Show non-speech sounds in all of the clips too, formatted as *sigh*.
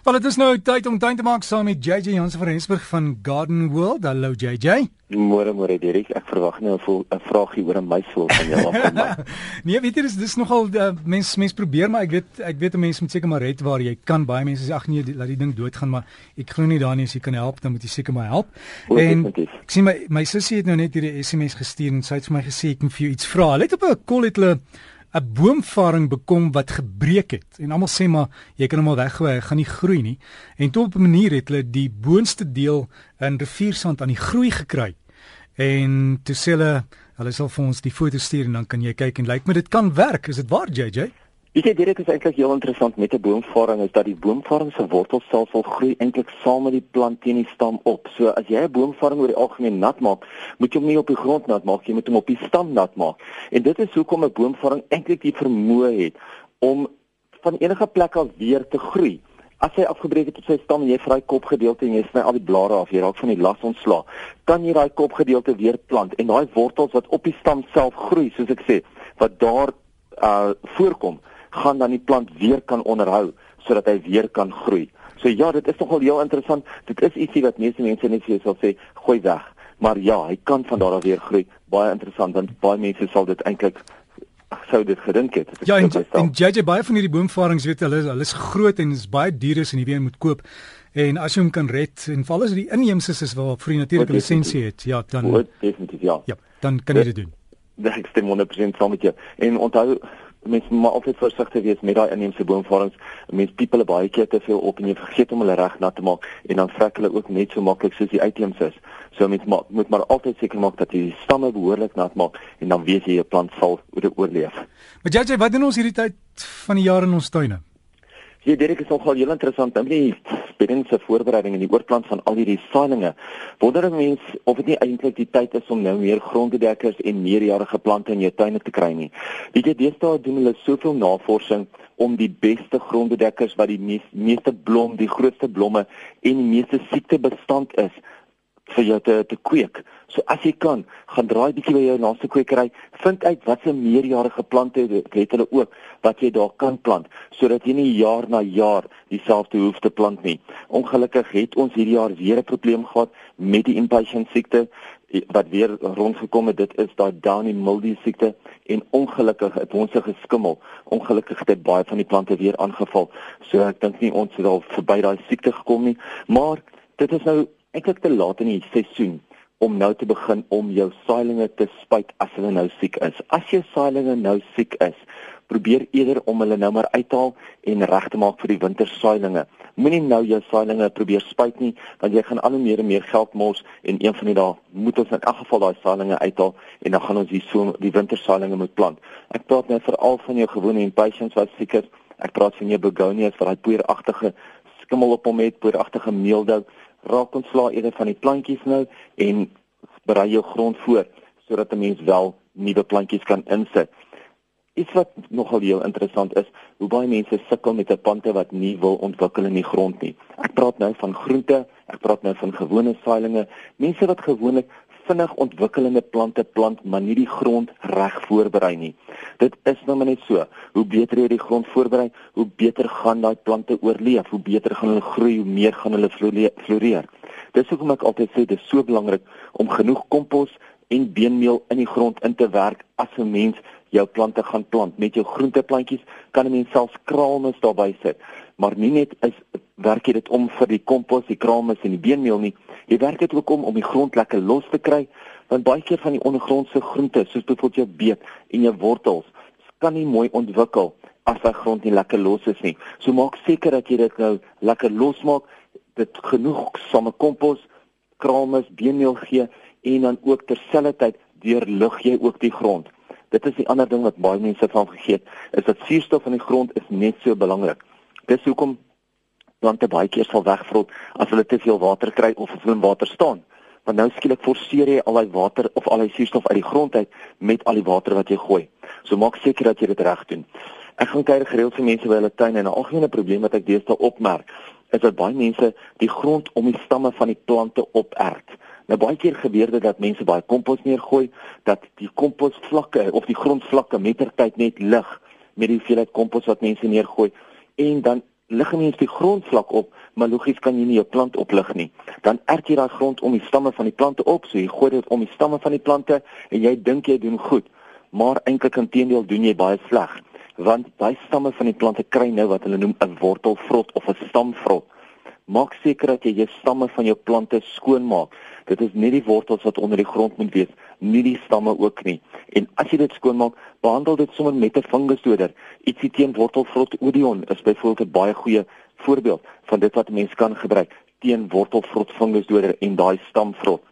Wel dit is nou tyd om tuin te maak saam met JJ Jansen van Rensburg van Garden World. Hallo JJ. Môre môre Derek, ek verwag nou 'n vraagie oor 'n muisvoël van jou af my. *laughs* nee, weet jy dis dis nogal uh, mens mens probeer maar ek weet ek weet 'n mens moet seker maar red waar jy kan. Baie mense sê ag nee, laat die ding doodgaan, maar ek glo nie daarin as jy kan help, dan moet jy seker maar help. O, en definitief. ek sien my my sussie het nou net hierdie SMS gestuur en sy het vir my gesê ek moet vir jou iets vra. Let op 'n kol het hulle 'n boomvaring bekom wat gebreek het. En almal sê maar jy kan hom al weggooi, hy gaan nie groei nie. En toe op 'n manier het hulle die boonste deel in riviersand aan die groei gekry. En toe sê hulle hulle sal vir ons die foto stuur en dan kan jy kyk en lyk my dit kan werk. Is dit waar JJ? Weet jy Derek is eintlik heel interessant met 'n boomvaring is dat die boomvaring se wortelstelsel groei eintlik saam met die plant teen die stam op. So as jy 'n boomvaring oor die algemeen nat maak, moet jy hom nie op die grond nat maak, jy moet hom op die stam nat maak. En dit is hoekom 'n boomvaring eintlik die vermoë het om van enige plek af weer te groei. As hy afgebreek het op sy stam en jy vry kopgedeelte en jy sny al die blare af, jy raak van die las ontslaa, kan jy daai kopgedeelte weer plant en daai wortels wat op die stam self groei, soos ek sê, wat daar uh voorkom, gaan dan die plant weer kan onderhou sodat hy weer kan groei. So ja, dit is nogal heel interessant. Dit is ietsie wat meeste mense net vir jou sal sê, gooi weg. Maar ja, hy kan van daar af weer groei. Baie interessant want baie mense sal dit eintlik sou dit gedink het. Ja, en, en JJ baie van hierdie boomvarings weet hulle hulle is groot en is baie duur is en jy weer moet koop. En as jy hom kan red en veral as dit die inheemses is waar vir die natuurlike lisensie het, ja, dan O, definitief ja. ja, dan kan jy dit doen. *laughs* Ek stem 100% saam met jou. En onthou mens moet altyd versigtig wees met daai inheemse boomvarings. Mense piep hulle baie keer te veel op en jy vergeet om hulle reg nat te maak en dan vrek hulle ook net so maklik soos die uitheemse is. So mens ma moet maar altyd seker maak dat jy die stamme behoorlik nat maak en dan weet jy jou plant sal oor oorleef. Maar JJ, wat doen ons hierdie tyd van die jaar in ons tuine? Ja, Derek is nogal heel interessant om die bedding se voorbereiding en die oorplant van al hierdie saailinge. Wonder 'n mens of dit nie eintlik die tyd is om nou meer grondbedekkers en meerjarige plante in jou tuine te kry nie. Weet jy, deesdae doen hulle soveel navorsing om die beste grondbedekkers wat die mees, meeste blom, die grootste blomme en die meeste siektebestand is vir jou te te kweek. So as jy kan, gaan draai bietjie by jou naaste kwekery, vind uit watse meerjarige plante het hulle ook wat jy daar kan plant sodat jy nie jaar na jaar dieselfde hoef te plant nie. Ongelukkig het ons hierdie jaar weer 'n probleem gehad met die impatient siekte wat weer rondgekom het. Dit is daai downy mildew siekte en ongelukkig het ons se geskimmel. Ongelukkig het dit baie van die plante weer aangeval. So ek dink nie ons het al verby daai siekte gekom nie, maar dit is nou eintlik te laat in die seisoen om nou te begin om jou saailinge te spuit as hulle nou siek is. As jou saailinge nou siek is, probeer eerder om hulle nou maar uithaal en reg te maak vir die wintersaailinge. Moenie nou jou saailinge probeer spuit nie, want jy gaan al hoe meer en meer geld mors en een van die dae moet ons in elk geval daai saailinge uithaal en dan gaan ons die so die wintersaailinge moet plant. Ek praat nou veral van jou gewone impatiens wat siek is. Ek praat van jou begonias wat daai poeieragtige skimmel op hom het, poeieragtige meeldou raak ontslaa eerder van die plantjies nou en berei jou grond voor sodat 'n mens wel nuwe plantjies kan insit. Iets wat nogal heel interessant is, hoe baie mense sukkel met 'n plante wat nie wil ontwikkel in die grond nie. Ek praat nou van groente, ek praat nou van gewone saailinge, mense wat gewoonlik vinnig ontwikkelende plante plant, maar nie die grond reg voorberei nie. Dit is nou maar net so. Hoe beter jy die grond voorberei, hoe beter gaan daai plante oorleef, hoe beter gaan hulle groei, hoe meer gaan hulle flore- floreer. Dis hoekom ek altyd sê dis so belangrik om genoeg kompos en beenmeel in die grond in te werk as 'n mens jou plante gaan plant. Met jou groenteplantjies kan 'n mens selfs kraalmis daarbey sit. Maar nie net is werk jy dit om vir die kompos, die kraalmis en die beenmeel nie. Jy werk dit ook om om die grond lekker los te kry, want baie keer van die ondergrondse groente, soos byvoorbeeld jou beet en jou wortels, kan nie mooi ontwikkel as daai grond nie lekker los is nie. So maak seker dat jy dit nou lekker losmaak, dit genoeg same kompos, kraalmis, beenmeel gee en dan ook terselfdertyd deurlug jy ook die grond. Dit is die ander ding wat baie mense van vergeet, is dat suurstof in die grond is net so belangrik. Dis hoekom plante baie keer sal wegvrot as hulle te veel water kry of as hulle in water staan. Want nou skielik forceer jy al daai water of al die suurstof uit die grond uit met al die water wat jy gooi. So maak seker dat jy dit reg doen. Ek gaan kyk gereeld vir mense by hulle tuin en 'n algemene probleem wat ek deesdae opmerk, is dat baie mense die grond om die stamme van die plante operk. Nou baie keer gebeur dit dat mense baie kompos neergooi, dat die komposvlakke of die grondvlakke mettertyd net lig met die hoeveelheid kompos wat mense neergooi en dan lig 'n mens die grondvlak op, maar logies kan jy nie jou plant oplig nie. Dan erg jy daai grond om die stamme van die plante op, so jy gooi dit om die stamme van die plante en jy dink jy doen goed, maar eintlik intedeel doen jy baie sleg, want daai stamme van die plante kry nou wat hulle noem 'n wortelvrot of 'n stamvrot. Maak seker dat jy jou stamme van jou plante skoon maak. Dit is nie die wortels wat onder die grond moet wees, nie die stamme ook nie. En as jy dit skoonmaak, behandel dit sommer met 'n fungusdoder. Ietsie teen wortelvrot Odion is byvoorbeeld 'n baie goeie voorbeeld van dit wat 'n mens kan gebruik teen wortelvrot fungusdoder en daai stamvrot.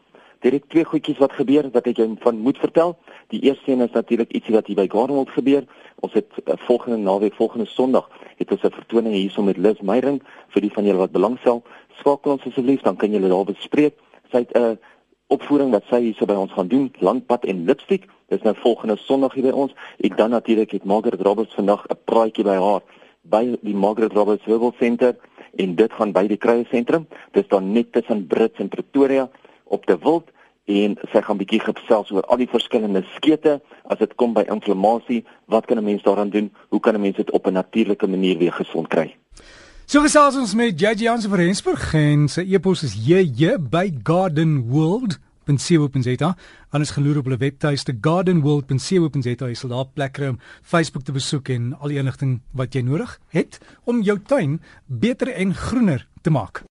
Dit het twee goedjies wat gebeur wat ek jou van moet vertel. Die eerste een is natuurlik ietsie wat hier by Gardenwold gebeur. Ons het uh, volgende naweek, volgende Sondag, het ons 'n vertoning hierso met Liz Meyring vir die van julle wat belangstel. Skakel ons asseblief, dan kan julle daar bespreek. Sy het 'n uh, opvoering wat sy hierso by ons gaan doen, landpad en lipstick. Dis nou volgende Sondag hier by ons. En dan natuurlik het Margaret Roberts vandag 'n praatjie by haar by die Margaret Roberts Herbal Center en dit gaan by die Kruie Sentrum. Dis dan net tussen Brits en Pretoria op die wild en sy gaan bietjie gesels oor al die verskillende skete as dit kom by inflammasie, wat kan 'n mens daaraan doen? Hoe kan 'n mens dit op 'n natuurlike manier weer gesond kry? So gesels ons met JJ Jansen van Rensburg en sy e-pos is jj by gardenworld.co.za. Anders geloer op hulle webtuiste gardenworld.co.za. Jy sal daar plek kry om Facebook te besoek en al die inligting wat jy nodig het om jou tuin beter en groener te maak.